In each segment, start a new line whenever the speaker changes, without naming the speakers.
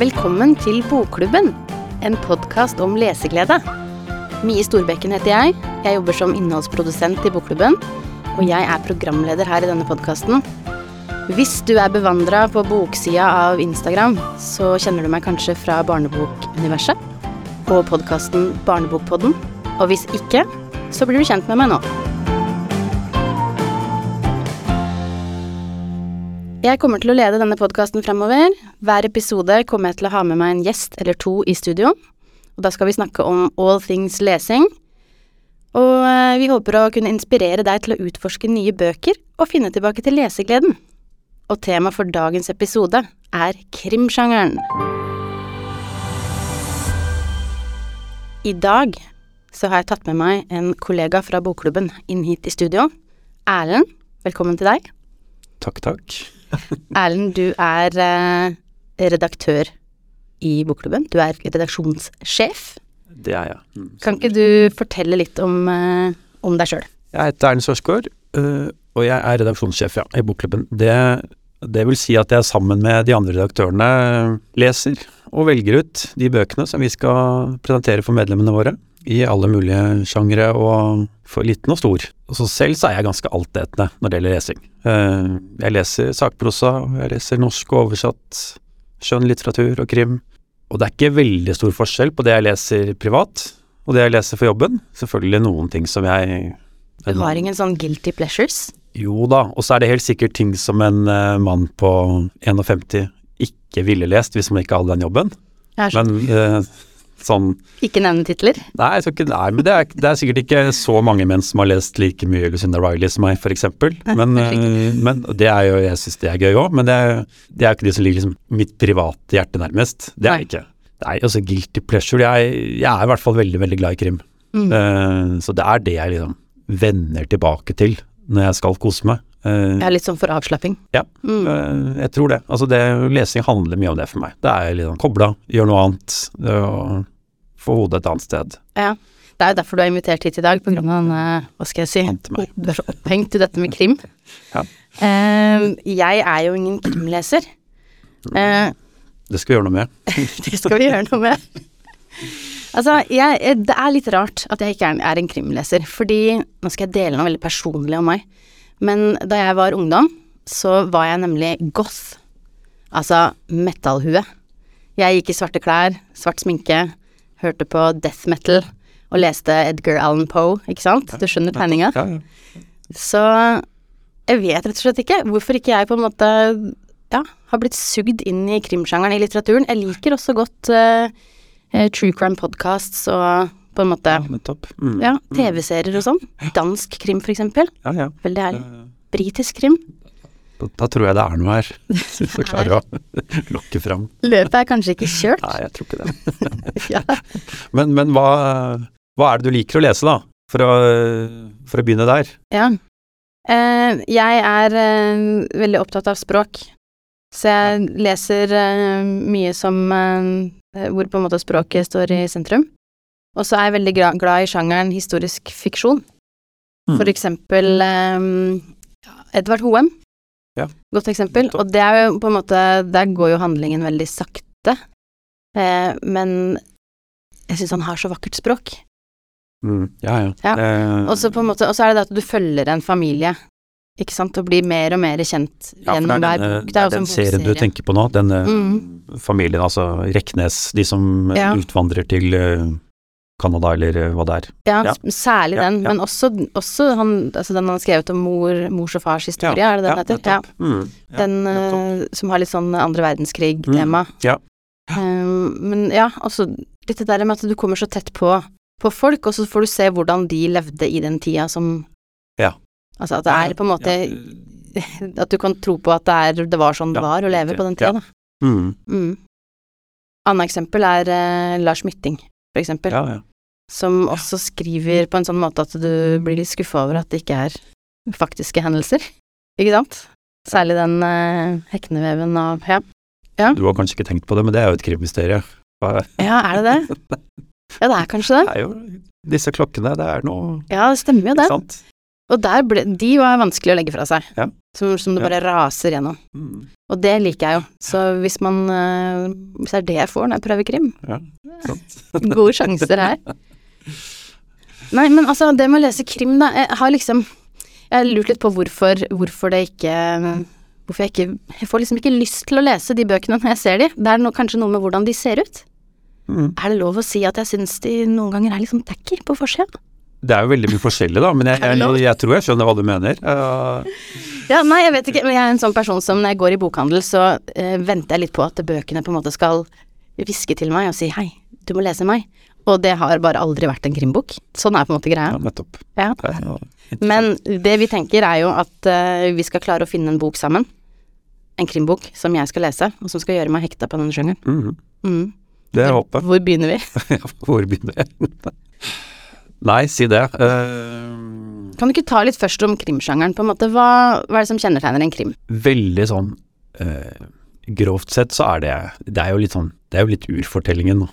Velkommen til Bokklubben, en podkast om leseglede. Mie Storbekken heter jeg. Jeg jobber som innholdsprodusent i Bokklubben. Og jeg er programleder her i denne podkasten. Hvis du er bevandra på boksida av Instagram, så kjenner du meg kanskje fra barnebokuniverset og podkasten Barnebokpodden. Og hvis ikke, så blir du kjent med meg nå. Jeg kommer til å lede denne podkasten fremover. Hver episode kommer jeg til å ha med meg en gjest eller to i studio. Og da skal vi snakke om all things lesing. Og eh, vi håper å kunne inspirere deg til å utforske nye bøker og finne tilbake til lesegleden. Og temaet for dagens episode er krimsjangeren. I dag så har jeg tatt med meg en kollega fra bokklubben inn hit i studio. Erlend, velkommen til deg.
Takk, takk.
Erlend, du er eh, redaktør i Bokklubben. Du er redaksjonssjef.
Det er jeg. Mm.
Kan ikke du fortelle litt om, eh, om deg sjøl?
Jeg heter Erlend Sørsgaard, øh, og jeg er redaksjonssjef ja, i Bokklubben. Det, det vil si at jeg sammen med de andre redaktørene leser og velger ut de bøkene som vi skal presentere for medlemmene våre. I alle mulige sjangre og for liten og stor. Så selv så er jeg ganske altetende når det gjelder lesing. Eh, jeg leser sakprosa, jeg leser norsk og oversatt skjønn litteratur og krim. Og det er ikke veldig stor forskjell på det jeg leser privat og det jeg leser for jobben. Selvfølgelig noen ting som jeg
Du har ingen sånn guilty pleasures?
Jo da, og så er det helt sikkert ting som en uh, mann på 51 ikke ville lest hvis man ikke hadde den jobben. Men uh, sånn
Ikke nevne titler?
Nei, ikke, nei men det er, det er, sikkert ikke så mange menn som har lest like mye Lucinda Riley som meg, f.eks. Men, uh, men det er jo, jeg syns det er gøy òg, men det er, det er jo ikke de som ligger liksom mitt private hjerte nærmest. Det er det ikke. Nei, altså guilty pleasure jeg, jeg, er i hvert fall veldig, veldig glad i krim. Mm. så det er det jeg liksom vender tilbake til når jeg skal kose meg.
Uh, litt sånn for avslapping?
Ja, mm. uh, jeg tror det. Altså det, lesing handler mye om det for meg. Det er liksom kobla, gjør noe annet, og få hodet et annet sted.
Ja, det er jo derfor du er invitert hit i dag, på grunn av denne, hva skal jeg si, du er så opphengt i dette med krim.
Ja.
Uh, jeg er jo ingen krimleser.
det skal vi gjøre noe med.
det skal vi gjøre noe med. Altså, jeg, det er litt rart at jeg ikke er, er, en krimleser, fordi Nå skal jeg dele noe veldig personlig om meg. Men da jeg var ungdom, så var jeg nemlig goth. Altså metallhue. Jeg gikk i svarte klær, svart sminke, hørte på death metal og leste Edgar Allan Poe, ikke sant? Du skjønner tegninga? Så jeg vet rett og slett ikke hvorfor ikke jeg på en måte ja, har blitt sugd inn i krimsjangeren i litteraturen. Jeg liker også godt uh, true crime podcasts og på en måte
Ja,
mm. ja TV-serier og sånn. Dansk krim, for eksempel.
Ja, ja.
Veldig herlig. Britisk krim.
Da, da, tror jeg det er noe her, hvis du klarer å lokke fram.
Løpet er kanskje ikke kjørt?
Nei, jeg tror ikke det. ja. Men, men hva, hva, er det du liker å lese, da? For å, for å begynne der.
Ja. Eh, jeg er eh, veldig opptatt av språk. Så jeg leser eh, mye som uh, Hvor på en måte språket står i sentrum. Og så er jeg veldig glad i sjangeren historisk fiksjon. Mm. For eksempel um, Edvard Hoem.
Ja.
Godt eksempel. Og det er jo på en måte Der går jo handlingen veldig sakte. Eh, men jeg syns han har så vakkert språk.
Mm, ja, ja.
ja. Så Og så er det det at du følger en familie ikke sant, og blir mer og mer kjent
ja, gjennom hver bok. Det er jo den serien du tenker på nå, denne mm. familien, altså Reknes, de som ja. utvandrer til Canada eller hva det er.
Ja, ja. særlig den, men også, også han, altså den han har skrevet om mor, mors og fars historie, er det den heter? Ja,
mm.
Den uh, som har litt sånn andre verdenskrig-tema.
Mm. Ja.
Um, men ja, også litt det der med at du kommer så tett på, på folk, og så får du se hvordan de levde i den tida som
ja.
Altså at det er på en måte. At du kan tro på at det, er, det var sånn det var å leve på den tida, da.
Mm.
Mm. Annet eksempel er uh, Lars Mytting, for eksempel.
Ja, ja.
Som også skriver på en sånn måte at du blir litt skuffa over at det ikke er faktiske hendelser. Ikke sant? Særlig den uh, hekneveven av ja. ja.
Du har kanskje ikke tenkt på det, men det er jo et krimmysterium.
ja, er det det? Ja, det er kanskje det.
Det er jo disse klokkene, det er noe
Ja, det stemmer jo det. Og der ble, de var vanskelig å legge fra seg.
Ja.
Som, som du bare raser gjennom.
Mm.
Og det liker jeg jo. Så hvis man eh, Hvis det er det jeg får når jeg prøver krim,
Ja, sant.
gode sjanser her. Nei, men altså, det med å lese krim, da Jeg har liksom Jeg har lurt litt på hvorfor, hvorfor det ikke Hvorfor jeg ikke Jeg får liksom ikke lyst til å lese de bøkene når jeg ser de. Det er no, kanskje noe med hvordan de ser ut.
Mm.
Er det lov å si at jeg syns de noen ganger er litt sånn tacky på forsida?
Det er jo veldig mye forskjellig, da, men jeg,
jeg,
jeg, jeg tror jeg skjønner hva du mener. Uh.
Ja, nei, jeg vet ikke. Men jeg er en sånn person som når jeg går i bokhandel, så uh, venter jeg litt på at bøkene på en måte skal hviske til meg og si hei, du må lese meg. Og det har bare aldri vært en krimbok. Sånn er på en måte greia.
ja, nettopp.
Ja. Men det vi tenker er jo at uh, vi skal klare å finne en bok sammen. En krimbok som jeg skal lese, og som skal gjøre meg hekta på denne sjangeren.
Mhm.
Mm.
Det er håpet.
Hvor begynner vi?
Hvor begynner jeg? Nei, si det. Uh,
Kan du ikke ta litt først om krimsjangeren, på en måte. Hva, hva er det som kjennetegner en krim?
veldig sånn uh, Grovt sett så er det Det er jo litt sånn Det er jo litt urfortellingen, da.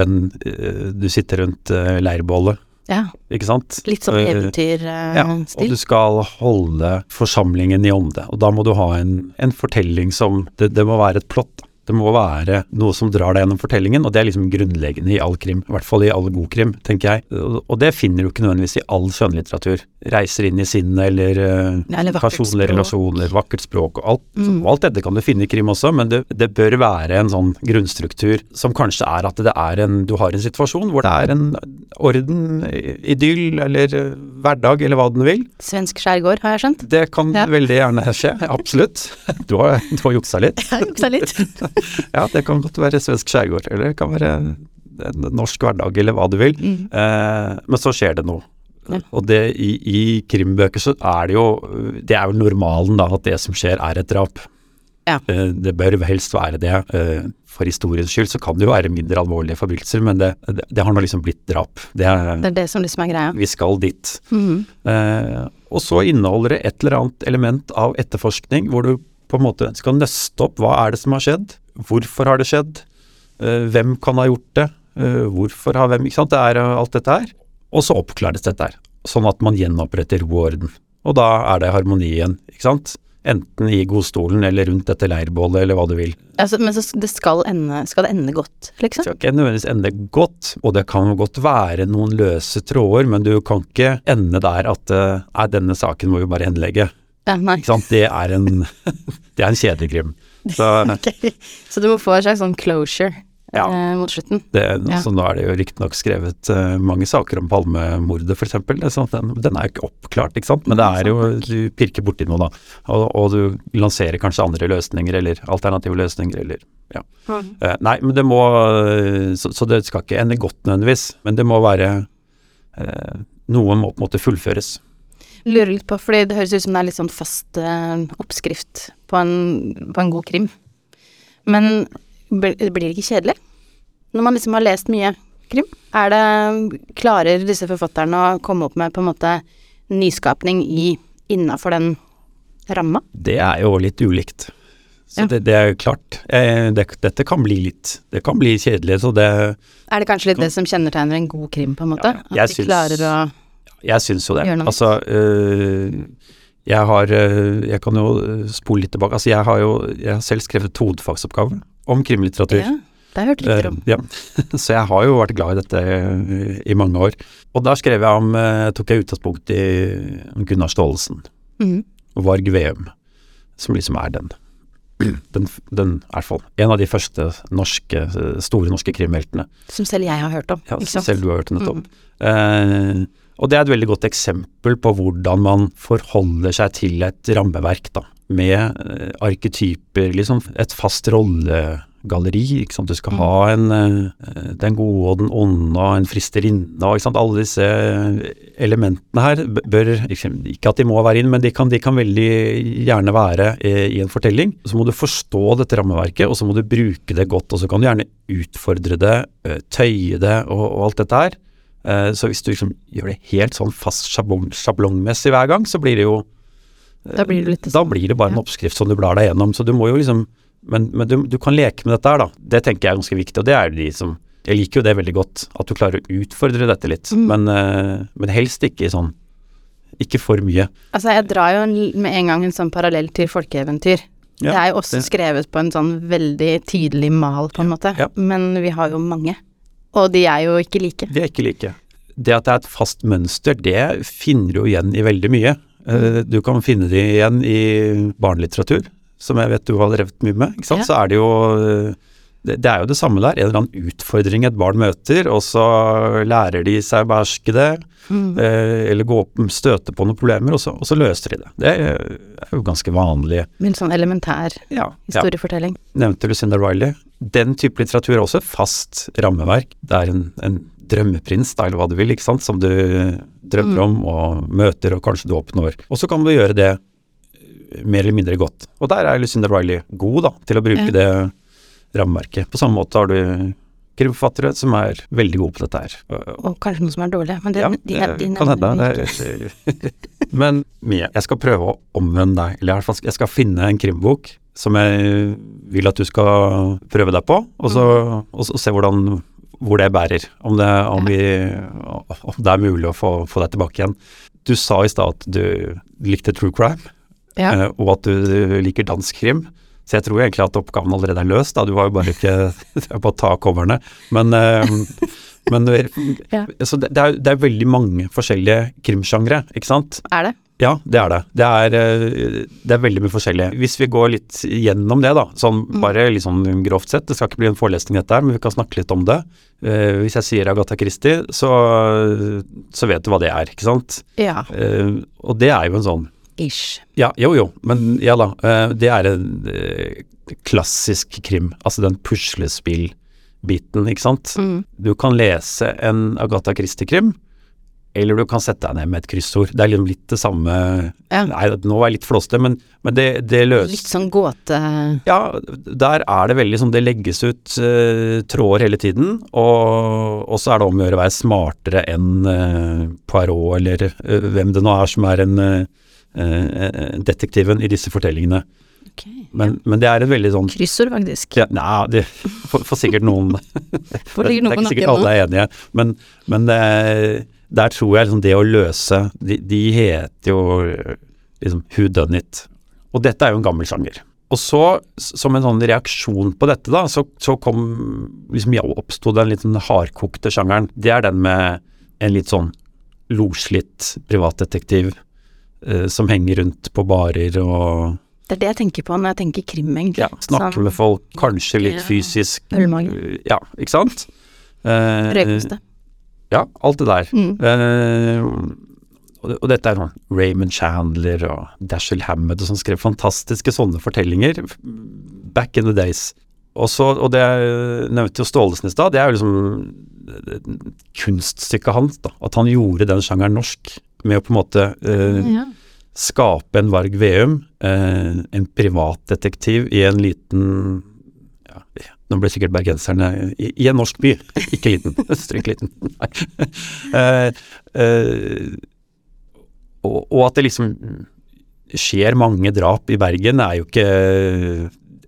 Den uh, Du sitter rundt leirbålet,
Ja,
ikke sant?
litt sånn
eventyrstil. Ja, og du skal holde forsamlingen i ånde. Og da må du ha en, en fortelling som det, det må være et plott. da. Det må være noe som drar deg gjennom fortellingen, og det er liksom grunnleggende i all krim. I hvert fall i all god krim, tenker jeg. Og, det finner du ikke nødvendigvis i all skjønnlitteratur. Reiser inn i sinnet eller, eh,
eller
personlige relasjoner, vakkert språk og alt.
Mm.
Alt dette kan du finne i krim også, men det, det bør være en sånn grunnstruktur som kanskje er at det er en, du har en situasjon hvor det er en orden, idyll eller eh, hverdag eller hva den vil.
Svensk skjærgård, har jeg skjønt.
Det kan
Ja.
veldig gjerne skje, absolutt. Du har, du har juksa litt.
Jeg har juksa litt.
Ja, det kan godt være svensk skjærgård, eller det kan være en norsk hverdag, eller hva du vil.
Mm.
Eh, men så skjer det noe.
Ja.
Og det, i, i krimbøker så er det jo Det er jo normalen, da, at det som skjer er et drap.
Ja.
Eh, det bør helst være det. Eh, for historiens skyld så kan det jo være mindre alvorlige forbrytelser, men det, det, det har nå liksom blitt drap. Det er,
Det er det som liksom er greia.
vi skal dit.
Mhm.
Eh, og så inneholder det et eller annet element av etterforskning, hvor du på en måte skal nøste opp hva er det som har skjedd, hvorfor har det skjedd, eh, hvem kan ha gjort det, eh, hvorfor har hvem, ikke sant. Det er eh, alt dette her. Og så oppklares dette her, sånn at man gjenoppretter ro og orden. Og da er det harmoni igjen, ikke sant. Enten i godstolen eller rundt dette leirbålet eller hva du vil.
Altså, men så det skal, ende, skal det ende godt,
Det
liksom?
skal ikke nødvendigvis ende godt, og det kan godt være noen løse tråder, men du kan ikke ende der at nei, denne saken må vi bare henlegge.
Ja, nei.
Ikke sant? Det er en, det er en kjedekrim. Så
okay. Så du må få en slags sånn closure
Ja.
eh, mot slutten.
det,
Ja.
så nå er det jo riktignok skrevet eh, mange saker om Palmemordet, f.eks. Sånn, den, den er jo ikke oppklart, ikke sant. Men det er jo Du pirker borti noe, da. Og, og du lanserer kanskje andre løsninger, eller alternative løsninger, eller ja. Eh, nei, men det må eh, så, så det skal ikke ende godt nødvendigvis, men det må være eh, Noe må på en måte fullføres.
Lurer litt på, fordi det høres ut som det er litt sånn fast eh, oppskrift på en, på en god krim. Men blir det ikke kjedelig? Når man liksom har lest mye krim, er det Klarer disse forfatterne å komme opp med på en måte nyskapning i innafor den ramma?
Det er jo litt ulikt. Så
Ja.
det, det er klart. Eh, det, dette kan bli litt Det kan bli kjedelig, så det
Er det kanskje litt det som kjennetegner en god krim, på en måte?
Ja,
At de
syns-
klarer å
Jeg syns jo det. Altså, øh, jeg har øh, Jeg kan jo øh, spole litt tilbake. Altså, jeg har jo jeg har selv skrevet hovedfagsoppgave om krimlitteratur.
Ja, det har jeg hørt rykter om.
Uh, ja. Så jeg har jo vært glad i dette i mange år. Og da skrev jeg om tok jeg utgangspunkt i Gunnar Staalesen,
Mm.
Varg Veum, som liksom er den. Den, den i hvert fall en av de første norske, store norske krimheltene.
Som selv jeg har hørt om.
Ja,
ikke sant?
selv du har hørt om nettopp.
Mm.
Eh, og det er et veldig godt eksempel på hvordan man forholder seg til et rammeverk, da. Med eh, arketyper, liksom et fast rollegalleri. Ikke sant? Du skal
Mm.
ha en, eh, den gode og den onde og en fristerinne ikke sant? alle disse elementene her bør liksom, Ikke at de må være inn, men de kan, de kan veldig gjerne være eh, i en fortelling. Så må du forstå dette rammeverket, og så må du bruke det godt. Og så kan du gjerne utfordre det, eh, tøye det og, og alt dette her. Eh, Så hvis du liksom gjør det helt sånn fast sjablong, sjablongmessig hver gang, så blir det jo eh,
Da blir det litt
Da blir det bare en oppskrift som du blar deg gjennom. Så du må jo liksom Men, men du, du kan leke med dette her, da. Det tenker jeg er ganske viktig, og det er de som Jeg liker jo det veldig godt, at du klarer å utfordre dette litt.
Mm.
Men, eh, men helst ikke sånn Ikke for mye.
Altså, jeg drar jo med en gang en sånn parallell til folkeeventyr.
Ja,
det er jo også
det-
skrevet på en sånn veldig tydelig mal, på en måte.
Ja.
Men vi har jo mange. Og de er jo ikke like.
De er ikke like. Det at det er et fast mønster, det finner du igjen i veldig mye. Eh, Du kan finne det igjen i barnelitteratur, som jeg vet du har drevet mye med. ikke sant?
Ja.
Så er det jo eh, det, er jo det samme der. En eller annen utfordring et barn møter, og så lærer de seg å beherske det.
Mm.
eh, Eller gå opp, støte på noen problemer, og så, og så løser de det. Det er jo ganske vanlig.
Men sånn elementær
Ja, ja.
historiefortelling.
Nevnte Lucinda Riley. Den type litteratur er også et fast rammeverk. Det er en, en drømmeprins, da, eller hva du vil, ikke sant, som du drømmer om og møter og kanskje du oppnår. Og så kan du gjøre det mer eller mindre godt. Og der er Lucinda Riley god, da, til å bruke
Ja.
det rammeverket. På samme måte har du krimforfattere som er veldig gode på dette her. Og-
kanskje noen som er dårlige. Men det,
ja,
de, de
kan hende. Men jeg skal prøve å omvende deg. Eller i hvert fall jeg skal finne en krimbok som jeg vil at du skal prøve deg på, og så, og så se hvordan, hvor det bærer. Om det, om, vi, om det er mulig å få, få deg tilbake igjen. Du sa i stad at du likte true crime,
Ja.
eh, og at du liker dansk krim. Så jeg tror egentlig at oppgaven allerede er løst, da. Du var jo bare ikke er å ta coverne. Men, eh, men
Ja.
så det, det, er, det er veldig mange forskjellige krimsjangre, ikke sant?
Er det?
Ja, det er det. Det er, eh, det er veldig mye forskjellig. Hvis vi går litt gjennom det, da, sånn bare litt sånn grovt sett, det skal ikke bli en forelesning dette her, men vi kan snakke litt om det. Uh, hvis jeg sier Agatha Christie, så, så vet du hva det er, ikke sant?
Ja.
Uh, og det er jo en sånn
Ish.
ja, jo jo, men ja da. Uh, Det er en klassisk krim. Altså den puslespillbiten, ikke sant.
Mm.
Du kan lese en Agatha Christie-krim, eller du kan sette deg ned med et kryssord. Det er liksom litt det samme
Ja.
Nei, nå var jeg litt flåste, men, men det, det løser
Litt sånn gåte...
ja, der er det veldig sånn Det legges ut uh, tråder hele tiden, og, og så er det om å gjøre å være smartere enn uh, Poirot eller uh, hvem det nå er som er en detektiven i disse fortellingene.
Okay,
Men, men det er en veldig sånn
Kryssord, faktisk.
ja, Nei, det får sikkert noen det, er ikke sikkert alle er enige, men, men det, der tror jeg liksom det å løse De, de heter jo liksom Who Done It. Og dette er jo en gammel sjanger. Og så, som en sånn reaksjon på dette, da, så, så kom liksom ja, oppsto den litt sånn hardkokte sjangeren. Det er den med en litt sånn loslitt privatdetektiv eh, som henger rundt på barer og
Det er det jeg tenker på når jeg tenker krim, egentlig.
ja, snakker
Sånn
med folk, kanskje litt fysisk.
Ølmage.
Ja, ikke sant? Eh,
Rødkoste.
Ja, alt det der.
Mm.
Eh, og, dette er sånn Raymond Chandler og Dashiell Hammett og som skrev fantastiske sånne fortellinger back in the days. Også, og det nevnte jo Staalesen i stad, det er jo liksom eh, kunststykket hans. da, At han gjorde den sjangeren norsk med å på en måte eh,
Ja.
skape en Varg Veum, eh, en privatdetektiv i en liten Nå ble sikkert bergenserne i, i en norsk by, ikke liten, strengt liten. uh, eh, og, og at det liksom skjer mange drap i Bergen, er jo ikke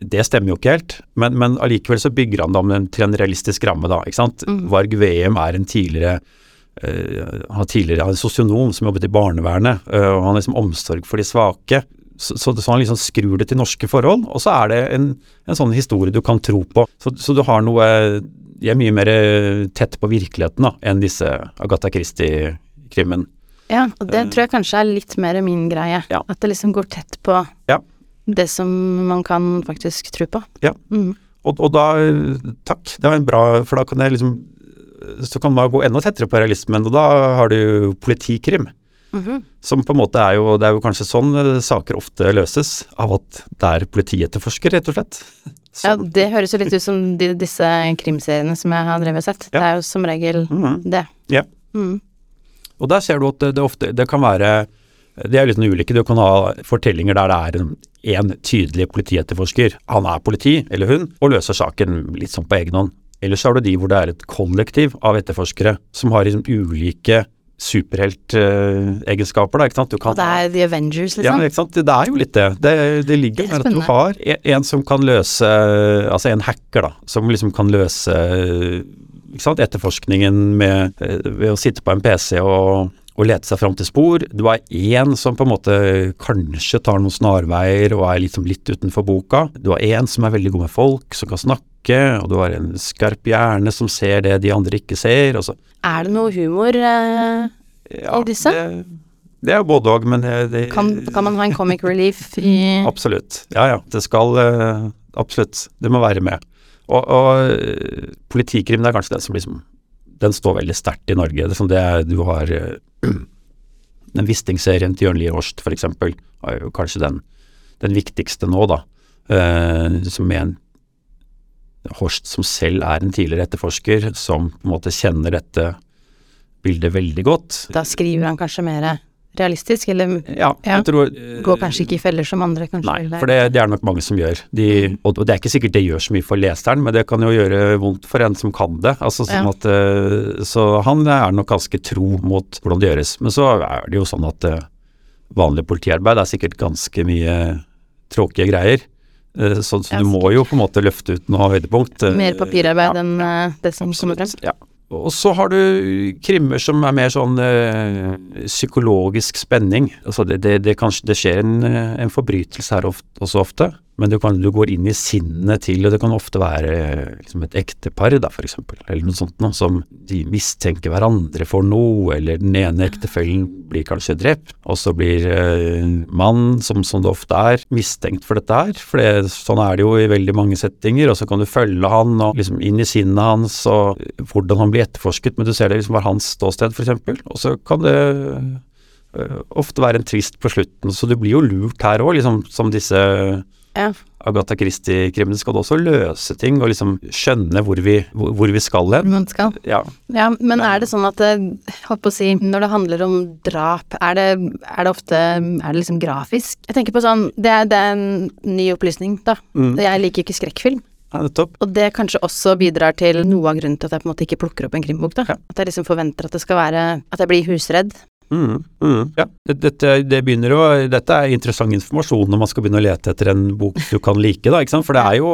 Det stemmer jo ikke helt, men, men allikevel så bygger han det om en, til en realistisk ramme, da. ikke sant?
Mm.
Varg Veum er en tidligere uh, han tidligere sosionom som jobbet i barnevernet, uh, og han har liksom omsorg for de svake. Så, så, han liksom skrur det til norske forhold, og så er det en, en sånn historie du kan tro på. Så, så du har noe De er mye mer tett på virkeligheten da, enn disse Agatha Christie-krimmen.
ja, og det tror jeg kanskje er litt mer min greie.
Ja.
At det liksom går tett på
Ja.
det som man kan faktisk tro på.
Ja.
Mm.
Og, og da Takk, det var en bra For da kan jeg liksom Så kan man gå enda tettere på realismen, og da har du politikrim.
Mhm.
Som på en måte er jo Det er jo kanskje sånn eh, saker ofte løses, av at det er politietterforsker, rett og slett.
Ja, det høres jo litt ut som de, disse krimseriene som jeg har drevet og sett. Det er jo som regel
Mhm.
det.
Ja.
Mm.
Og der ser du at det, det ofte Det kan være Det er litt sånn ulike. Du kan ha fortellinger der det er en, en tydelig politietterforsker. Han er politi, eller hun, og løser saken litt sånn på egen hånd. Ellers har du de hvor det er et kollektiv av etterforskere som har liksom ulike superheltegenskaper, da, ikke sant. Kan
Og det er The Avengers,
Ja,
liksom.
ikke sant. Det er jo litt det. Det, det ligger
er
der at du har en, en som kan løse Altså en hacker, da. Som liksom kan løse ikke sant, etterforskningen med, eh, ved å sitte på en PC og, å lete seg fram til spor. Du har én som på en måte kanskje tar noen snarveier og er liksom litt utenfor boka. Du har én som er veldig god med folk, som kan snakke, og du har en skarp hjerne som ser det de andre ikke ser. Og så.
Er det noe humor eh,
Ja,
I disse?
Det, det er jo både òg, men det, det
kan, kan man ha en comic relief i
Absolutt. Ja ja, det skal eh, Absolutt. Det må være med. Og, og eh, det er kanskje den som liksom Den står veldig sterkt i Norge. Det det er, du har eh, Den Wisting-serien til Jørn Lier Horst, eksempel, er jo kanskje den, den viktigste nå, da. Eh, som en Horst som selv er en tidligere etterforsker, som på en måte kjenner dette bildet veldig godt.
Da skriver han kanskje mer realistisk, eller
Ja,
Ja.
tror
går kanskje ikke i feller som andre kanskje
Nei,
ville-
for det, det er nok mange som gjør. De, og, det er ikke sikkert det gjør så mye for leseren, men det kan jo gjøre vondt for en som kan det. Altså, sånn
Ja.
at, eh, så han er nok ganske tro mot hvordan det gjøres. Men så er det jo sånn at eh, vanlig politiarbeid er sikkert ganske mye tråkige greier. Eh, Så, så du må jo på en måte løfte ut noe høydepunkt.
Mer papirarbeid enn det som kommer frem.
Ja. Og så har du krimmer som er mer sånn øh, psykologisk spenning. Altså det, det, det, kanskje, det skjer en, eh, en forbrytelse her ofte, også ofte, men du, kan, du går inn i sinnet til, og det kan ofte være eh, liksom et ektepar, da, for eksempel, eller noe sånt noe, som de mistenker hverandre for noe, eller den ene ektefellen blir kanskje drept, og så blir eh, mannen, som, som det ofte er, mistenkt for dette her. For det, sånn er det jo i veldig mange settinger, og så kan du følge han og liksom inn i sinnet hans, og hvordan han blir etterforsket, men du ser det liksom var hans ståsted, for eksempel, og så kan det øh, ofte være en twist på slutten, så du blir jo lurt her òg, liksom, som disse
Ja.
Agatha Christie-krimene skal også løse ting, og liksom skjønne hvor vi, hvor, vi skal hen.
Skal.
Ja.
Ja, men er det sånn at holdt på å si, når det handler om drap, er det, er det ofte Er det liksom grafisk? Jeg tenker på sånn Det er, det er en ny opplysning, da.
Mm.
Jeg liker ikke skrekkfilm.
ja.
Og det kanskje også bidrar til noe av grunnen til at jeg på en måte ikke plukker opp en krimbok, da.
Ja.
At jeg liksom forventer at det skal være At jeg blir husredd.
Mm, mm, ja, dette, det begynner å, dette er interessant informasjon når man skal begynne å lete etter en bok du kan like, da, ikke sant. For det er jo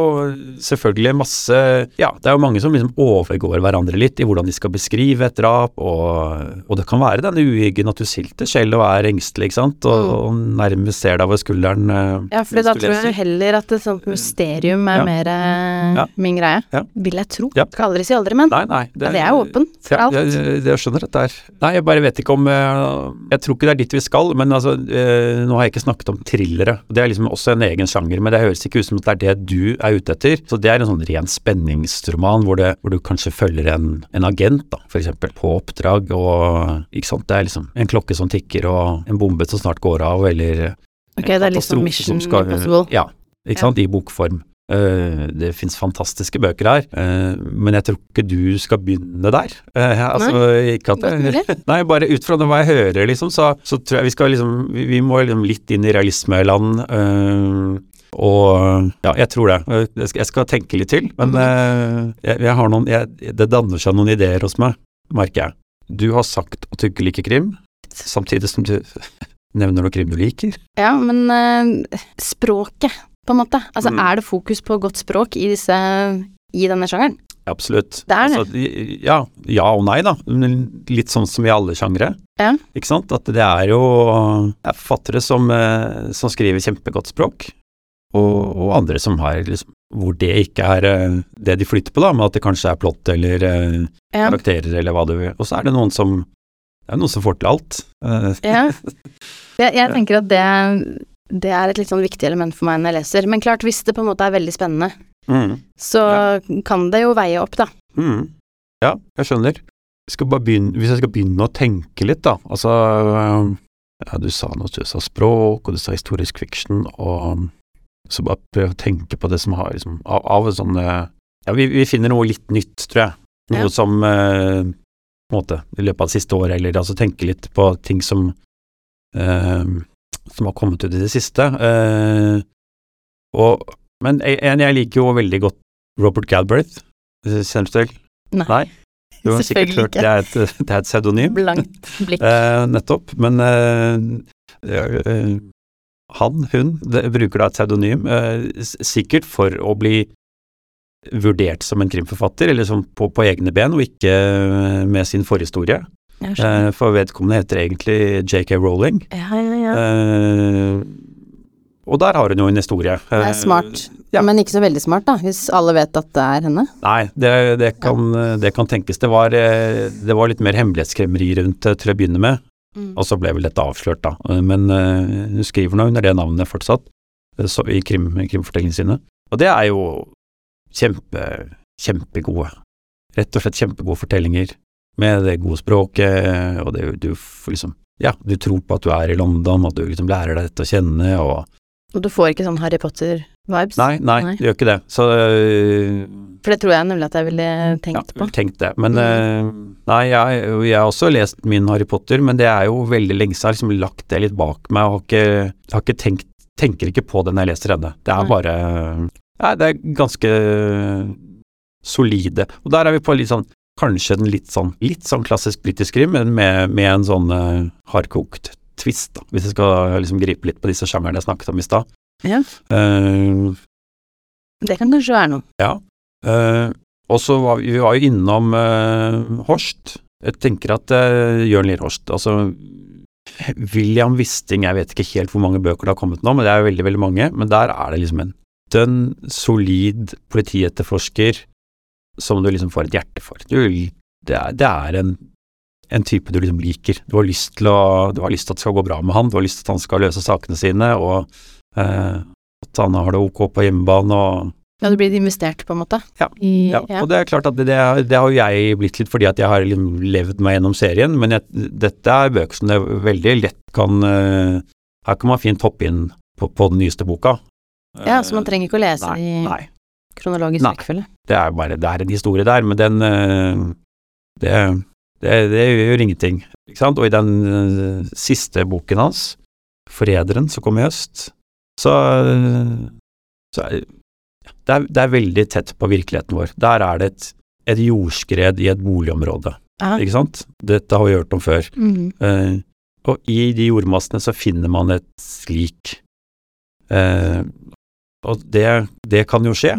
selvfølgelig masse Ja, det er jo mange som liksom overgår hverandre litt i hvordan de skal beskrive et drap, og, og det kan være denne uhyggen at du silter selv og er engstelig, ikke sant, og, og nærmest ser deg over skulderen. eh,
Ja, for da tror jeg heller at et sånt mysterium er
Ja.
mer eh,
Ja.
min greie.
Ja.
Vil jeg tro.
Ja.
Skal aldri si aldri, men
Nei, nei.
ja, det er åpen for alt.
jeg, jeg, jeg skjønner dette her. Nei, jeg bare vet ikke om eh, Jeg tror ikke det er dit vi skal, men altså eh, Nå har jeg ikke snakket om thrillere. Det er liksom også en egen sjanger, men det høres ikke ut som at det er det du er ute etter. Så det er en sånn ren spenningsroman hvor, det, hvor du kanskje følger en, en agent, da, for eksempel, på oppdrag, og ikke sant. Det er liksom en klokke som tikker, og en bombe som snart går av, eller
Ok, det er
en
liksom
katastrofe
Mission
som skal-
Impossible.
Ja, ikke sant, i bokform. Eh, det fins fantastiske bøker her, eh, men jeg tror ikke du skal begynne der. Eh, altså, ikke at
jeg.
Nei, bare ut fra hva jeg hører, liksom, så, så tror jeg vi skal liksom Vi, må liksom litt inn i realismeland. eh, og ja, jeg tror det. Jeg skal, jeg skal tenke litt til, men eh, jeg, jeg har noen jeg, Det danner seg noen ideer hos meg, merker jeg. Du har sagt at du ikke liker krim, samtidig som du nevner noe krim du liker.
Ja, men uh, språket, på en måte. Altså,
Mm.
er det fokus på godt språk i disse i denne sjangeren?
Absolutt.
Det er det.
Altså, ja, ja og nei, da. Litt sånn som i alle sjangre.
Ja.
Ikke sant? At det er jo det er forfattere som, eh, som skriver kjempegodt språk, og, og andre som har liksom hvor det ikke er eh, det de flytter på, da, men at det kanskje er plott eller eh,
Ja.
karakterer eller hva du vil. Og så er det noen som det er noen som får til alt.
Ja. Jeg, jeg tenker at det, det er et litt sånn viktig element for meg når jeg leser. Men klart, hvis det på en måte er veldig spennende,
mm,
så kan det jo veie opp, da.
mm. Ja, jeg skjønner. Jeg skal bare begynne, hvis jeg skal begynne å tenke litt, da. Altså øh, Ja, du sa noe, du sa språk, og du sa historisk fiction, og så bare prøv å tenke på det som har liksom Av, av sånne Ja, vi, vi finner noe litt nytt, tror jeg. Noe
Ja.
som eh, på en måte i løpet av det siste året, eller altså tenke litt på ting som øh, som har kommet ut i det siste. Eh, og, men en jeg liker jo veldig godt Robert Galbraith. Kjenner du til?
Nei.
Nei? Du har sikkert hørt det er et, det er et pseudonym.
Blankt blikk.
Eh, nettopp. Men eh, eh, han, hun, det, bruker da et pseudonym, eh, sikkert for å bli vurdert som en krimforfatter, eller som på, på egne ben, og ikke eh, med sin forhistorie. Eh, for vedkommende heter egentlig JK Rowling.
Ja, ja, ja.
Eh, og der har hun jo en historie.
Det er
Eh,
smart.
ja.
Men ikke så veldig smart, da, hvis alle vet at det er henne.
Nei, det, det, kan, det kan tenkes. Det var, eh, det var litt mer hemmelighetskremmeri rundt det til å begynne med, og så ble vel dette avslørt, da. Eh, Men eh, hun skriver nå under det navnet fortsatt, eh, så, i krim, krimfortellingene sine. Og det er jo kjempe, kjempegode. Rett og slett kjempegode fortellinger, med det gode språket, og det du liksom Ja, du tror på at du er i London, at du liksom lærer deg dette å kjenne, og
Og du får ikke sånn Harry Potter-vibes?
Nei, nei,
Nei.
du gjør ikke det. Så øh,
For det tror jeg nemlig at jeg ville tenkt
ja,
på.
Tenkt det. Men
Mm.
øh, nei, jeg, jeg har også lest min Harry Potter, men det er jo veldig lenge siden. Jeg har liksom lagt det litt bak meg og har ikke, har ikke tenkt Tenker ikke på det når jeg leser ennå. Det er
Nei.
bare Nei, det er ganske solide. Og der er vi på litt sånn Kanskje en litt sånn litt sånn klassisk britisk krim, men med, med en sånn uh, hardkokt twist, da, hvis jeg skal liksom gripe litt på disse sjangerne jeg snakket om i stad.
Ja.
Uh,
Det kan kanskje være noe.
ja. Uh, og så var vi, var jo innom Horst. Jeg tenker at Jørn Lier Horst Altså, William Wisting, jeg vet ikke helt hvor mange bøker det har kommet nå, men det er jo veldig, veldig mange. Men der er det liksom en dønn, solid politietterforsker som du liksom får et hjerte for. Du, det, er, det er en, en type du liksom liker. Du har lyst til å Du har lyst til at det skal gå bra med han, du har lyst til at han skal løse sakene sine, og eh, at han har det ok på hjemmebane og
Ja, du blir investert, på en måte.
Ja.
I,
ja, og det er klart at det, det, har- det har jo jeg blitt litt fordi at jeg har liksom levd meg gjennom serien, men jeg, dette er bøker som det veldig lett kan eh, Her kan man fint hoppe inn på, på den nyeste boka.
ja, så man trenger ikke å lese
nei,
de
nei,
kronologisk rekkefølge.
det er bare Det er en historie der, men den eh, det, det, det gjør ingenting, ikke sant? Og i den eh, siste boken hans, 'Forræderen', som kom i høst, så, så er det, er, det er veldig tett på virkeligheten vår. Der er det et, et jordskred i et boligområde,
Aha.
ikke sant? Dette har vi hørt om før.
Mhm.
Eh, og i de jordmassene så finner man et slik. Eh, og det, det kan jo skje,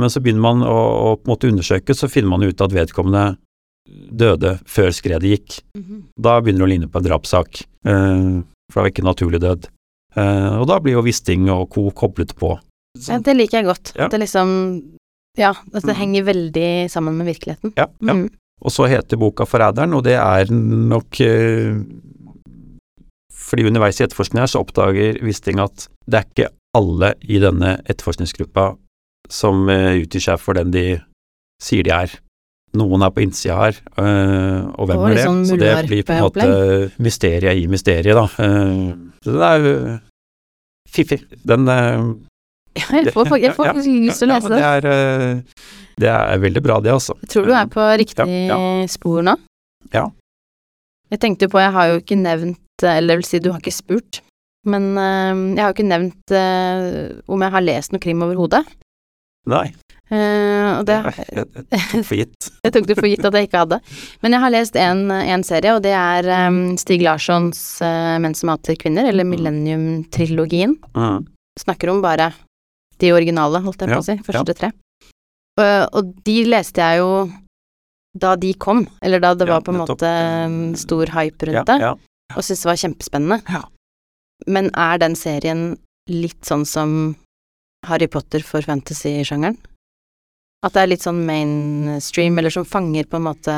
men så begynner man å, å på en måte undersøke, så finner man ut at vedkommende døde før skredet gikk.
Mhm.
Da begynner det å ligne på en drapssak, eh, for det var ikke naturlig død. Eh, og da blir jo Wisting og co. koblet på.
Så, det liker jeg godt.
Ja.
At det liksom Ja, at det
Mhm.
henger veldig sammen med virkeligheten.
Ja, ja.
Mm.
Og så heter boka Forræderen, og det er nok eh, Fordi underveis i etterforskningen her så oppdager Wisting at det er ikke alle i denne etterforskningsgruppa som eh, utgir seg for den de sier de er. Noen er på innsida her, eh, og hvem
Og
er det?
sånn
så det blir på en måte mysteriet i mysteriet, da. Eh, så det er jo fiffig. Den
Ja, jeg får, jeg får
Ja,
faktisk lyst til å lese
den.
det.
det. Er, det er veldig bra, det, altså.
Jeg tror du er på riktig
Ja,
spor nå.
Ja.
Jeg tenkte jo på, jeg har jo ikke nevnt, eller det vil si du har ikke spurt, men jeg har jo ikke nevnt om jeg har lest noe krim overhodet.
Nei,
Uh, det
jeg, jeg, jeg tok for gitt.
jeg tok det for gitt at jeg ikke hadde. Men jeg har lest en, en serie, og det er um, Stig Larssons uh, Menn som hater kvinner, eller
Mm.
Millennium-trilogien.
Mm.
Snakker om bare de originale, holdt jeg på å si, første tre. Uh, og de leste jeg jo da de kom, eller da det
Ja,
var på en måte um, stor hype rundt
Ja,
det,
ja.
og syntes det var kjempespennende.
Ja.
Men er den serien litt sånn som Harry Potter for fantasy-sjangeren? At det er litt sånn mainstream, eller som fanger på en måte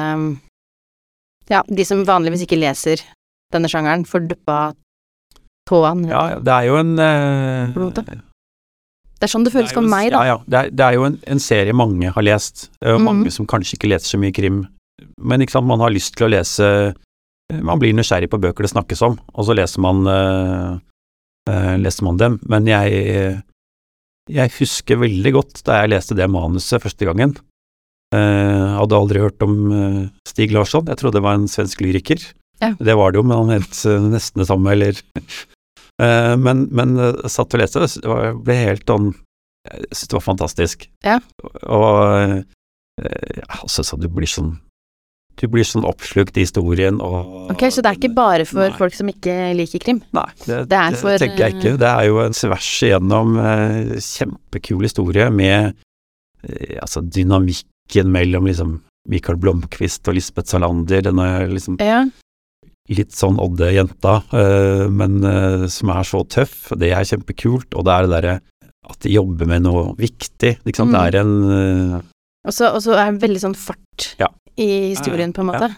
Ja, de som vanligvis ikke leser denne sjangeren, får duppa tåene.
ja, det er jo en eh,
Blodet. Det er sånn det føles
det er
for
en-
meg, da.
Ja, ja. Det er, det er jo en, en serie mange har lest, Det og
Mhm.
mange som kanskje ikke leser så mye krim. Men ikke sant, man har lyst til å lese eh, Man blir nysgjerrig på bøker det snakkes om, og så leser man, eh, eh, leser man dem. Men jeg, jeg husker veldig godt da jeg leste det manuset første gangen. Eh, hadde aldri hørt om eh, Stig Larsson, jeg trodde det var en svensk lyriker.
Ja.
Det var det jo, men han het eh, nesten det samme, eller Eh, Men, men satt og leste, det var- ble helt sånn Jeg syntes det var fantastisk.
Ja.
Og eh, ja, altså, så du blir sånn Du blir sånn oppslukt i historien og
Ok, så det er ikke bare for
Nei.
folk som ikke liker krim?
Nei, det,
Det
det
for,
tenker jeg ikke.
eh,
Det er jo en svers igjennom eh, kjempekul historie med eh, altså dynamikken mellom liksom Michael Blomkvist og Lisbeth Salander, denne liksom
Ja.
litt sånn odde jenta, eh, men eh, som er så tøff. Det er kjempekult, og det er det derre at de jobber med noe viktig, ikke sant.
Mm.
Det er en eh,
og så er det veldig sånn fart
Ja.
I historien, på en måte.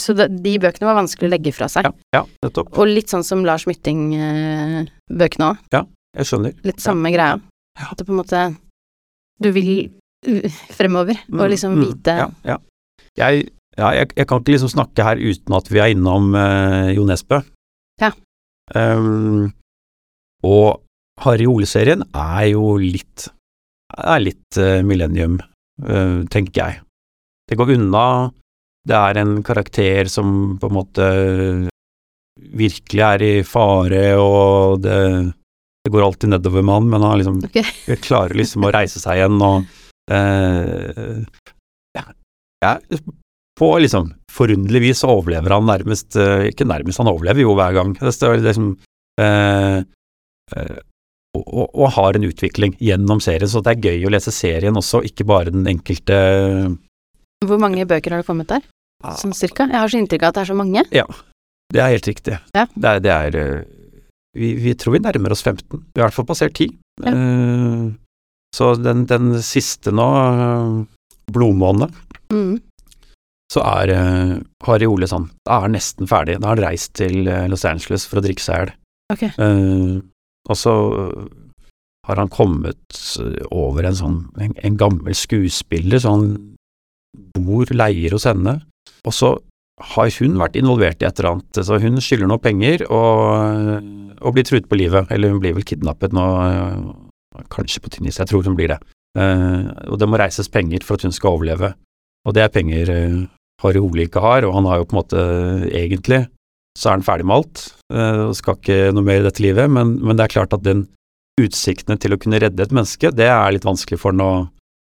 Så de bøkene var vanskelig å legge fra seg.
Ja, ja nettopp.
Og litt sånn som Lars Mytting-bøkene òg.
Jeg skjønner.
Litt samme greia.
Ja.
At det på en måte Du vil fremover fremover, og
Mm,
liksom
mm,
vite
Ja, ja. Jeg, ja, jeg, jeg kan ikke liksom snakke her uten at vi er innom uh, Jo Nesbø.
Ja.
Um, og Harry Ole-serien er jo litt er litt uh, millennium, uh, tenker jeg. Det går unna, det er en karakter som på en måte virkelig er i fare, og det, det går alltid nedover med han, men han liksom
okay.
klarer liksom å reise seg igjen og eh, ja, ja, på liksom forunderlig vis overlever han nærmest eh, Ikke nærmest, han overlever jo hver gang. Det står liksom eh, eh, og, og, og har en utvikling gjennom serien, så det er gøy å lese serien også, ikke bare den enkelte
Hvor mange bøker har det kommet der? Sånn cirka? Jeg har så inntrykk av at det er så mange.
Ja, Det er helt riktig.
Ja.
Det er, det er eh, vi, vi tror vi nærmer oss 15. Vi har i hvert fall passert 10.
Ja.
Uh, så den, den siste nå, eh, Blodmåne,
Mm.
så er uh, Harry Ole sånn er nesten ferdig. Da har han reist til Los Angeles for å drikke seg i hjel.
Ok.
Uh, og så har han kommet over en sånn en, en gammel skuespiller, så han bor, leier hos henne. Og så har hun vært involvert i et eller annet, så hun skylder noe penger og, og blir truet på livet. Eller hun blir vel kidnappet nå, kanskje på Tunis, jeg tror hun blir det. Eh, og det må reises penger for at hun skal overleve. Og det er penger eh, Harry Hole ikke har, og han har jo på en måte egentlig så er han ferdig med alt, eh, og skal ikke noe mer i dette livet, men, men det er klart at den utsiktene til å kunne redde et menneske, det er litt vanskelig for han å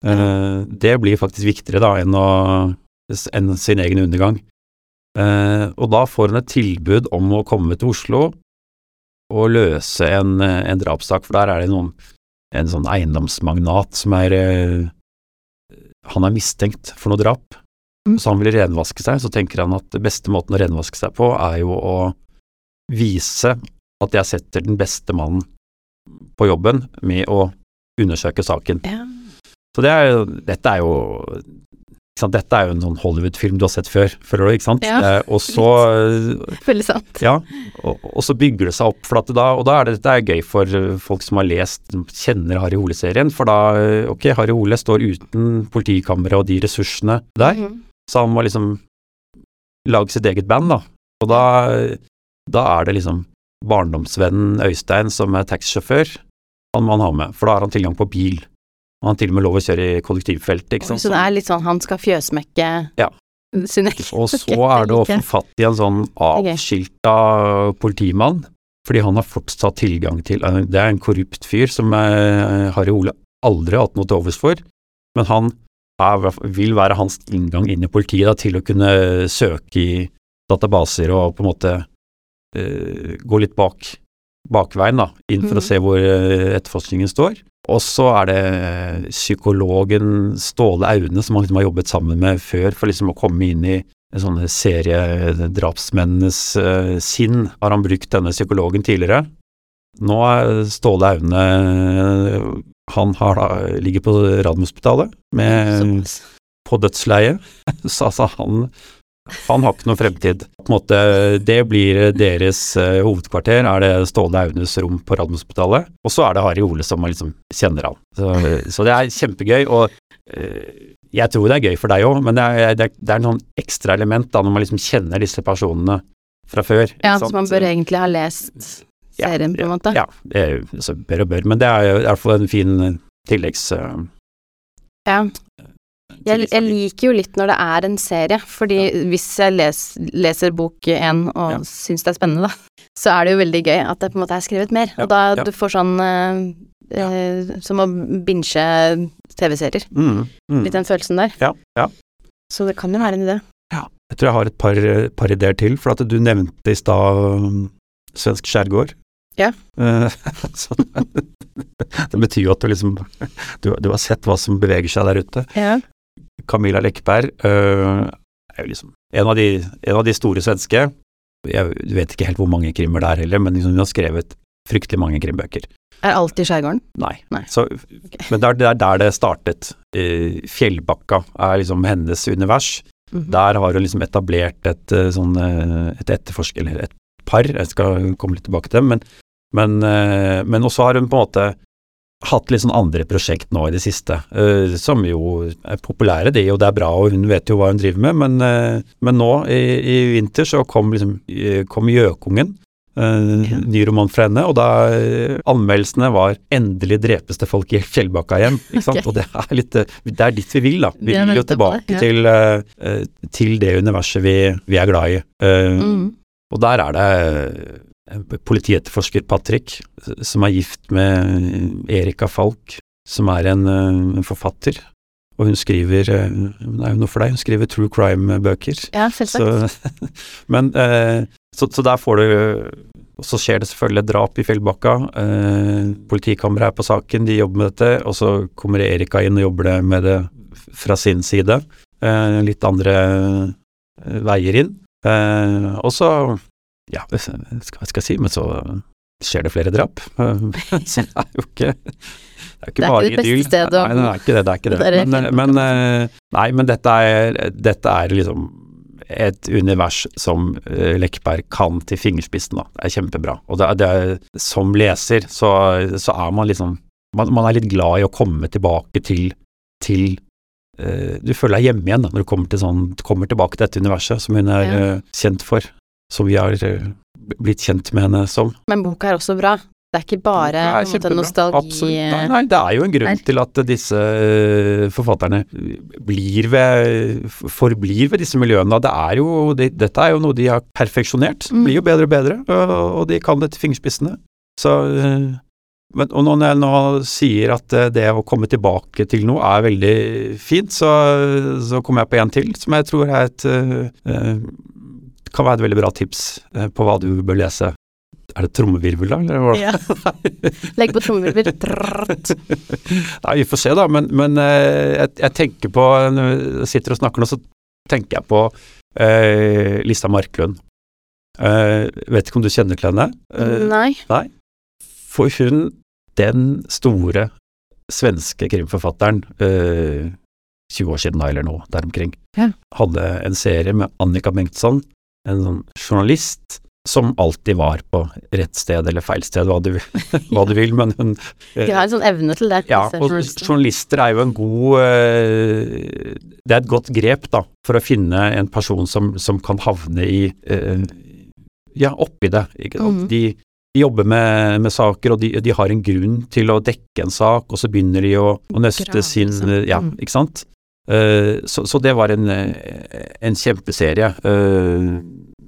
Det blir faktisk viktigere da enn, å, enn sin egen undergang. Eh, og da får han et tilbud om å komme til Oslo og løse en, en drapssak, for der er det noen, en sånn eiendomsmagnat som er eh, Han er mistenkt for noe drap.
Mm.
Så han vil renvaske seg, så tenker han at det beste måten å renvaske seg på, er jo å vise at jeg setter den beste mannen på jobben med å undersøke saken.
Ja.
Så det er jo, dette er jo Dette er jo en sånn Hollywood-film du har sett før, føler du, ikke sant?
Ja,
Eh, og så
Veldig sant.
ja, og, og så bygger det seg opp, for at da, og da er det, dette er gøy for eh, folk som har lest, kjenner Harry Hole-serien, for da, eh, ok, Harry Hole står uten politikammeret og de ressursene der,
Mhm.
så han må liksom lage sitt eget band, da. Og da, da er det liksom barndomsvennen Øystein som er taxisjåfør, han må han ha med, for da har han tilgang på bil. Og han til og med lov å kjøre i kollektivfeltet, ikke sant.
Så det er litt sånn han skal fjøsmekke
Ja.
sin egen
Og så er det å få fatt i en sånn avskilta politimann, fordi han har fortsatt tilgang til Det er en korrupt fyr som eh, Harry Ole aldri har hatt noe til overs for, men han er, vil være hans inngang inn i politiet da, til å kunne søke i databaser og på en måte uh, gå litt bak bakveien da, inn for
mm.
å se hvor eh, etterforskningen står. Og så er det eh, psykologen Ståle Aune som han liksom har jobbet sammen med før for liksom å komme inn i sånne sånn seriedrapsmennenes uh, sinn, har han brukt denne psykologen tidligere. Nå er Ståle Aune Han har da, ligger på Radiumhospitalet med på dødsleie, så altså han han har ikke noe fremtid. På en måte, det blir deres uh, hovedkvarter, er det Ståle Aunes rom på Radiumhospitalet. Og så er det Harry Ole som liksom kjenner han. Så, så det er kjempegøy, og uh, jeg tror det er gøy for deg òg, men det er, det, er, det ekstra element da, når man liksom kjenner disse personene fra før.
Ja, så man bør egentlig ha lest serien, på en måte.
Ja, det er, jo- så bør og bør, men det er i hvert fall en fin eh, tilleggs... Uh,
Ja. Jeg, jeg liker jo litt når det er en serie, fordi hvis jeg les, leser bok én og
Ja.
syns det er spennende, da, så er det jo veldig gøy at det på en måte er skrevet mer.
Ja,
Og da
ja.
du får sånn eh, eh, som å binche TV-serier.
mm, mm.
Litt den følelsen der.
Ja, ja.
Så det kan jo være en idé.
Jeg tror jeg har et par, par ideer til, for at du nevnte i stad um, svensk skjærgård.
Ja.
Eh, det betyr jo at du liksom du, du har sett hva som beveger seg der ute.
Ja.
Camilla Lekberg øh, er jo liksom en av, de, en av de store svenske. Jeg vet ikke helt hvor mange krimmer det er heller, men liksom hun har skrevet fryktelig mange krimbøker.
Er alt i skjærgården?
Nei.
Nei.
Så, Men det er, det er der det startet. Fjellbakka er liksom hennes univers.
Mhm.
Der har hun liksom etablert et eh, sånn eh, et etterforsk... Eller et par, jeg skal komme litt tilbake til dem, men, men, men også har hun på en måte hatt litt sånn andre prosjekt nå i det siste, uh, som jo er populære, de, og det er bra, og hun vet jo hva hun driver med, men, uh, men nå i, i vinter så kom liksom eh, kom Gjøkungen, Uh,
Ja.
ny roman fra henne, og da anmeldelsene var 'endelig drepes det folk i Fjellbakka igjen', ikke sant,
Okay.
og det er litt, det er dit vi vil da, vi
Vi
vil jo tilbake
det, ja.
til, til det universet vi, vi er glad i.
Mm.
og der er det politietterforsker, Patrick, som er gift med Erika Falk, som er en, eh, en forfatter. Og hun skriver eh, Hun er jo noe for deg, hun skriver true crime-bøker.
Ja, selvsagt.
Så, men, eh, så, så der får du Og så skjer det selvfølgelig et drap i Fjellbakka. Eh, politikammeret er på saken, de jobber med dette. Og så kommer Erika inn og jobber med det fra sin side. Eh, litt andre veier inn. Eh, og så Ja, hva skal jeg si, men så skjer det flere drap. Så det er jo ikke det er ikke
Det er
bare
ikke det beste stedet å-
Nei, det er ikke det. det, er ikke det.
Det er
men, men, eh, nei, men dette er, dette er liksom et univers som eh, Lekberg kan til fingerspissen. Da. Det er kjempebra. Og det, er- det som leser så, så er man liksom man, man er litt glad i å komme tilbake til, til eh, Du føler deg hjemme igjen da, når du kommer, til sånn, kommer tilbake til dette universet som hun er
Ja.
kjent for. Som vi har eh, blitt kjent med henne som.
Men boka er også bra. Det er ikke bare
er
måte, nostalgi
Absolutt. Nei, nei, det er jo en grunn
her.
til at disse eh, forfatterne blir ved, forblir ved disse miljøene. Det er jo, det, dette er jo noe de har perfeksjonert.
Mm.
Blir jo bedre og bedre, og, og de kan det til fingerspissene. Så, eh, men, og når jeg nå sier at det å komme tilbake til noe er veldig fint, så, så kommer jeg på en til som jeg tror er et eh, kan være et veldig bra tips eh, på hva du bør lese. Er det trommevirvel, da? Eller hva?
Ja. Legg på trommevirvel.
Nei, vi får se, da. Men, men eh, jeg, jeg tenker på Når jeg sitter og snakker nå, så tenker jeg på eh, Lista Marklund. Eh, vet ikke om du kjenner til henne? Eh,
Nei.
for hun, den store svenske krimforfatteren, eh, 20 år siden eller noe der omkring,
Ja.
hadde en serie med Annika Bengtsson, en sånn journalist som alltid var på rett sted eller feil sted, hva du, hva du vil, men hun
De har en sånn evne til det.
ja, og journalister er jo en god eh, Det er et godt grep, da, for å finne en person som, som kan havne i eh, Ja, oppi det. Ikke sant?
Mhm.
De, de jobber med, med saker, og de, de har en grunn til å dekke en sak, og så begynner de å, å nøste
Grav,
sin
liksom.
Ja,
Mhm.
ikke sant? Eh, så, så det var en, eh, en kjempeserie. Uh,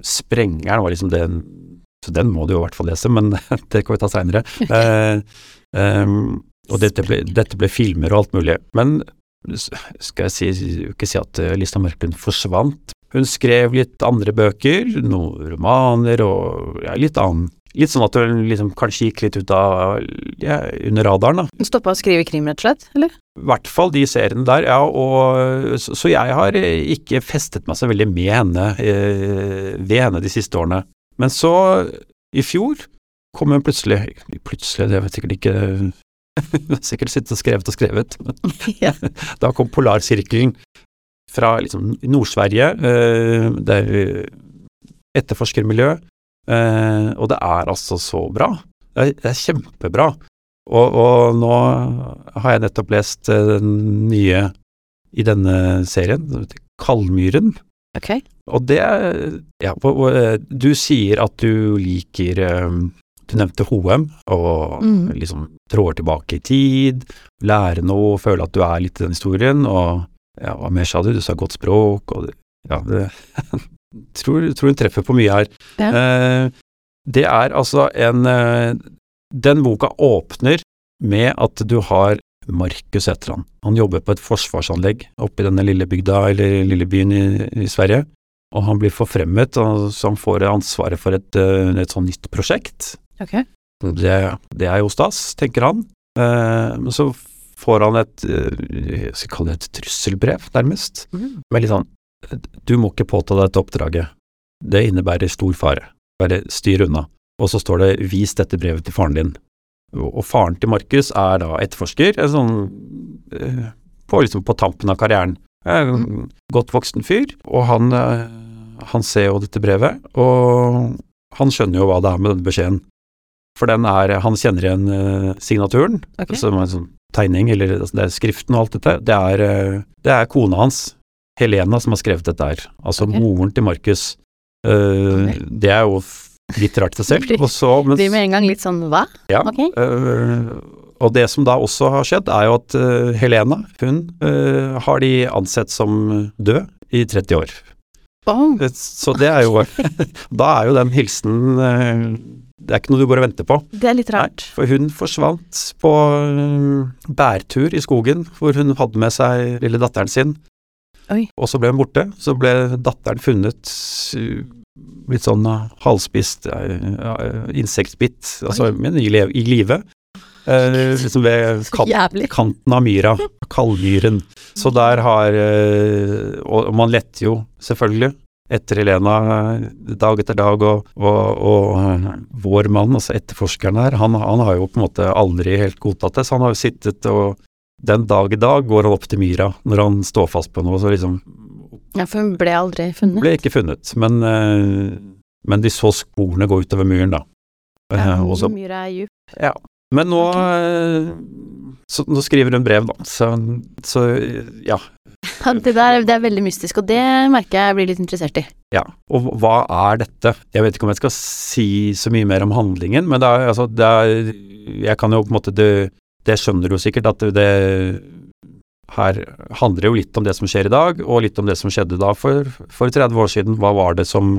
Sprengeren var liksom den Så den må du jo i hvert fall lese, men det kan vi ta seinere. og dette ble, dette ble filmer og alt mulig. Men skal jeg si, ikke si at eh, Lista Mørklund forsvant. Hun skrev litt andre bøker, noen romaner og ja, litt annen Litt sånn at du liksom kanskje gikk litt ut av ja, under radaren, da.
Stoppa å skrive krim, rett og slett? Eller?
I hvert fall de seriene der, ja. Og, så, så jeg har eh, ikke festet meg så veldig med henne eh, ved henne de siste årene. Men så, i fjor, kom hun plutselig Plutselig, det vet sikkert ikke Hun har sikkert sittet og skrevet og skrevet.
Ja.
da kom Polarsirkelen fra liksom Nord-Sverige. Eh, det er etterforskermiljø. Eh, og det er altså så bra. Det er, det er kjempebra. Og, og nå har jeg nettopp lest eh, den nye i denne serien, Kaldmyren.
Okay.
Og det Ja, eh, du sier at du liker eh, Du nevnte Hoem, og
mm.
liksom trår tilbake i tid, lære noe, føle at du er litt i den historien, og ja, hva mer sa du? Du sa godt språk, og ja, det tror, tror hun treffer på mye her.
Ja.
Eh, det er altså en eh, Den boka åpner med at du har Markus heter han. Han jobber på et forsvarsanlegg oppe i denne lille bygda, eller lille byen i, i Sverige. Og han blir forfremmet, så han får ansvaret for et, eh, et sånn nytt prosjekt.
Okay.
Det, det er jo stas, tenker han. Eh, Men så får han et eh, jeg skal kalle det et trusselbrev, nærmest.
Mm.
Med litt sånn Du må ikke påta deg dette oppdraget. Det innebærer stor fare. Bare styr unna. Og så står det 'vis dette brevet til faren din'. Og faren til Markus er da etterforsker, en sånn eh, på, liksom på tampen av karrieren. En godt voksen fyr, og han, eh, han ser jo dette brevet, og han skjønner jo hva det er med denne beskjeden. For den er Han kjenner igjen eh, signaturen,
okay.
som er en sånn tegning, eller altså, det er skriften og alt dette. Det er, det er kona hans, Helena, som har skrevet dette her. Altså
okay.
moren til Markus. Eh,
Ok.
Det er jo litt rart i seg selv.
Blir-
Og så, men,
Blir med en gang litt sånn hva?
ja,
Ok.
uh, og det som da også har skjedd, er jo at uh, Helena, hun eh, har de ansett som død i 30 år.
Oh.
Så det er jo Da er jo den hilsen eh, Det er ikke noe du går og venter på.
Det er litt
Nei,
rart.
for hun forsvant på bærtur i skogen, hvor hun hadde med seg lille datteren sin.
Oi.
Og så ble hun borte. Så ble datteren funnet eh, litt sånn eh, halvspist, uh, insektbitt, altså, men i, i live. Eh, liksom ved
Så
kant, kanten av myra, kaldmyren. Så der har eh, Og man letter jo, selvfølgelig, etter Helena eh, dag etter dag, og, og, og eh, vår mann, altså etterforskeren her, han, han har jo på en måte aldri helt godtatt det, så han har jo sittet og den dag i dag går han opp til myra når han står fast på noe, så liksom
Ja, for hun ble aldri funnet.
ble ikke funnet. Men, eh, men de så sporene gå utover myren, da. Eh,
Ja,
og
myra er djup.
ja. Men nå,
okay.
eh, så, nå skriver hun brev, da. Så, så ja.
Ja, det der det er veldig mystisk, og det merker jeg jeg blir litt interessert i.
ja. Og hva er dette? Jeg vet ikke om jeg skal si så mye mer om handlingen, men det er altså det er, Jeg kan jo på en måte Det, det skjønner du sikkert, at det, her handler det jo litt om det som skjer i dag, og litt om det som skjedde da for, for 30 år siden. Hva var det som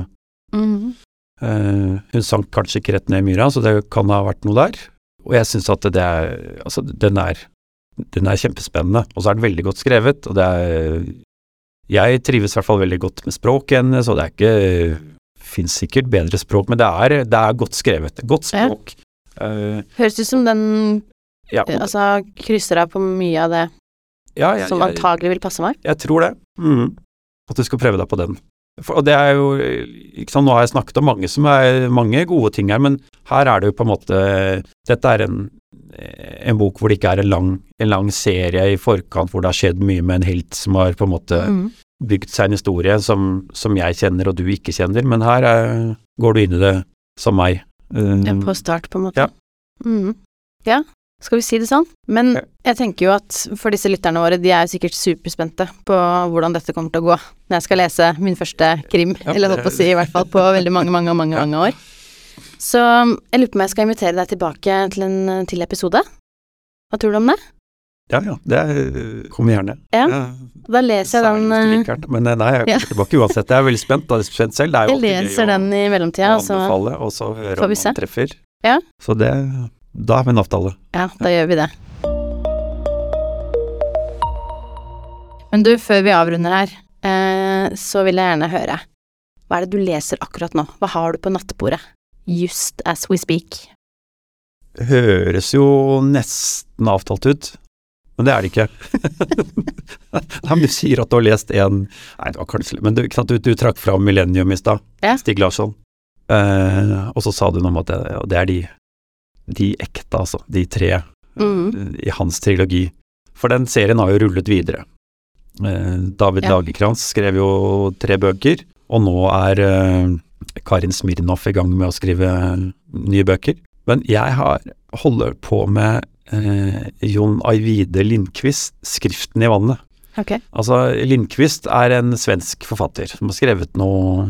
mm.
Eh, hun sank kanskje ikke rett ned i myra, så det kan ha vært noe der. Og jeg syns at det er Altså, den er, den er kjempespennende, og så er den veldig godt skrevet, og det er Jeg trives i hvert fall veldig godt med språket hennes, og det er ikke Fins sikkert bedre språk, men det er, det er godt skrevet. Godt
Ja.
språk. Eh,
Høres ut som den
ja,
altså, krysser av på mye av det
ja, jeg,
som antagelig vil passe meg.
jeg tror det. Mm. At du skal prøve deg på den. For, og det er jo ikke sant, Nå har jeg snakket om mange som er mange gode ting her, men her er det jo på en måte Dette er en, en bok hvor det ikke er en lang, en lang serie i forkant hvor det har skjedd mye med en helt som har på en måte
mm.
bygd seg en historie som, som jeg kjenner og du ikke kjenner, men her er, går du inn i det som meg. Uh,
Ja, På start, på en måte.
Ja.
Mm. ja, skal vi si det sånn? Men jeg tenker jo at for disse lytterne våre, de er jo sikkert superspente på hvordan dette kommer til å gå når jeg skal lese min første krim,
Ja,
eller holdt på å si i hvert fall på veldig mange, mange, mange, mange år. Så jeg lurer på om jeg skal invitere deg tilbake til en til episode. Hva tror du om det?
ja, ja, det er, kommer gjerne.
Ja, Da leser jeg den
hvis du
eh,
liker den. Men nei, jeg
Ja.
kommer tilbake uansett. Jeg er veldig spent. Da. Spent selv. Det er jo
Jeg leser den i mellomtida,
og så
får vi se.
treffer.
Ja.
Så det Da har vi en avtale.
Ja, da gjør vi det. Men du, før vi avrunder her, eh, så vil jeg gjerne høre. Hva er det du leser akkurat nå? Hva har du på nattbordet? Just as we speak.
Høres jo nesten avtalt ut, men det er det ikke. Nei, men du sier at du har lest en Nei, det var kanskje Men du, du, du trakk fram Millennium i stad.
Ja.
Stig Larsson. Eh, og så sa du noe om at det, det er de, de ekte, altså. De tre eh, i hans trilogi. For den serien har jo rullet videre. Eh, David
Ja.
Lagerkrantz skrev jo tre bøker, og nå er eh, Karin Smirnov i gang med å skrive nye bøker. Men jeg har, holder på med eh, Jon Ajvide Lindqvist, 'Skriften i vannet'.
Ok.
Altså, Lindqvist er en svensk forfatter som har skrevet noe,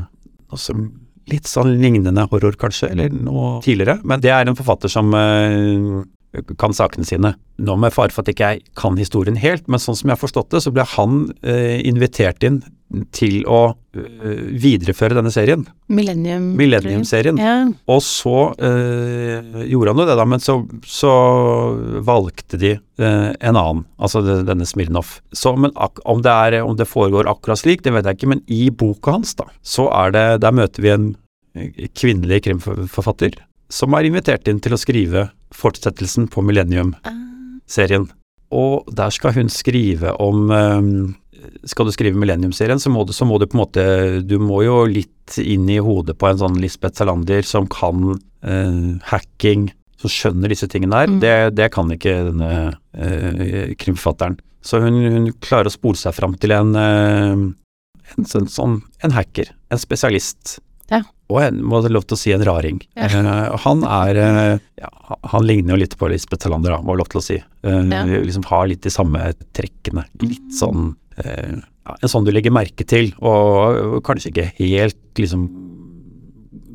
noe som litt sånn lignende horror, kanskje, eller noe tidligere. Men det er en forfatter som eh, kan sakene sine. Nå med fare for at ikke jeg kan historien helt, men sånn som jeg har forstått det, så ble han eh, invitert inn til å eh, videreføre denne serien,
Millennium.
Millennium-serien.
Ja.
Og så eh, gjorde han jo det, da, men så, så valgte de eh, en annen, altså denne Smirnov. Så, men om, det er, om det foregår akkurat slik, det vet jeg ikke, men i boka hans, da, så er det Der møter vi en kvinnelig krimforfatter som er invitert inn til å skrive fortsettelsen på Millennium-serien.
Ah,
og der skal hun skrive om eh, Skal du skrive Millennium-serien, så, må du- så må du på en måte Du må jo litt inn i hodet på en sånn Lisbeth Salander som kan eh, hacking, som skjønner disse tingene der.
Mm.
Det, det kan ikke denne eh, krimforfatteren. Så hun, hun klarer å spole seg fram til en, eh, en sånn, sånn en hacker, en spesialist.
Ja.
Og en, må ha lov til å si en raring.
Ja.
Eh, han er eh, ja, Han ligner jo litt på Lisbeth Salander, da, må ha lov til å si.
Ja.
Liksom har litt de samme trekkene. Litt sånn En sånn du legger merke til, og, kanskje ikke helt liksom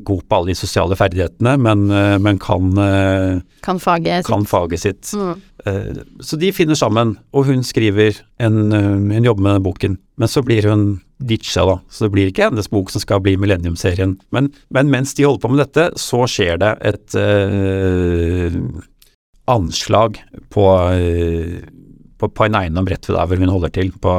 god på alle de sosiale ferdighetene, men, eh, men kan, eh,
Kan faget sitt.
kan faget sitt.
Mm.
Eh, Så de finner sammen, og hun skriver en, eh, en jobb med den boken. Men så blir hun ditcha, da. Så det blir ikke hennes bok som skal bli Millennium-serien. Men, men mens de holder på med dette, så skjer det et eh, anslag på, eh, på, på en eiendom rett ved der hvor hun holder til, på,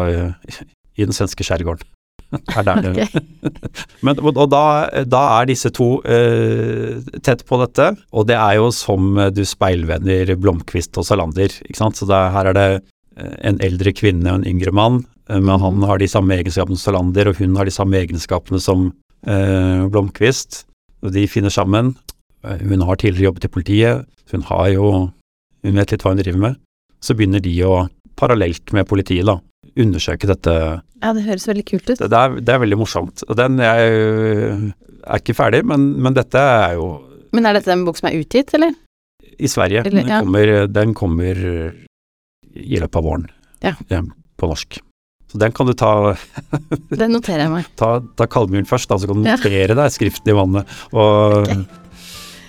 i den svenske skjærgården. Det Men, og, da, da er disse to eh, tett på dette, og det er jo som du speilvender Blomkvist og Salander, ikke sant. Så er- her er det eh, en eldre kvinne og en yngre mann, eh, men han har de samme egenskapene som Salander, og hun har de samme egenskapene som eh, Blomkvist. Og de finner sammen. Hun har tidligere jobbet i politiet, hun har jo Hun vet litt hva hun driver med. Så begynner de å, parallelt med politiet, da, undersøke dette
Ja, det høres veldig kult ut.
det, det, er, det er veldig morsomt. Og den er, er ikke ferdig, men, men dette er jo
Men er dette en bok som er utgitt, eller?
i Sverige.
Eller-
den, kommer, den kommer i løpet av våren
Ja.
på norsk. Så den kan du ta,
Det noterer jeg meg.
ta, ta Kalmyren først, da, så kan du
Ja.
notere deg skriften i vannet. Og,
okay.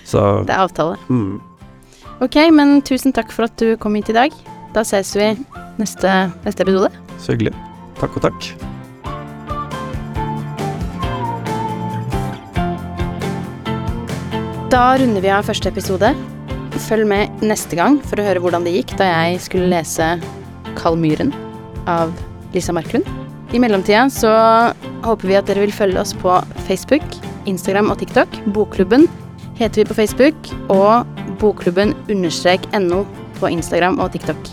Så
Det er avtale.
mm,
Ok, men tusen takk for at du kom hit i dag. Da ses vi neste, neste episode.
så hyggelig. Takk og takk.
Da runder vi av første episode. Følg med neste gang for å høre hvordan det gikk da jeg skulle lese Kalmyren av Lisa Marklund. I mellomtida så håper vi at dere vil følge oss på Facebook, Instagram og TikTok. Bokklubben heter vi på Facebook, og bokklubben understrek no på Instagram og TikTok.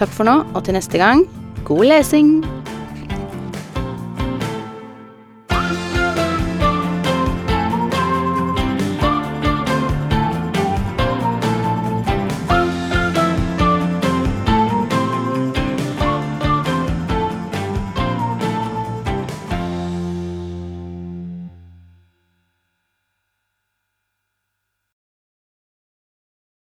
Takk for nå, og til neste gang, god lesing!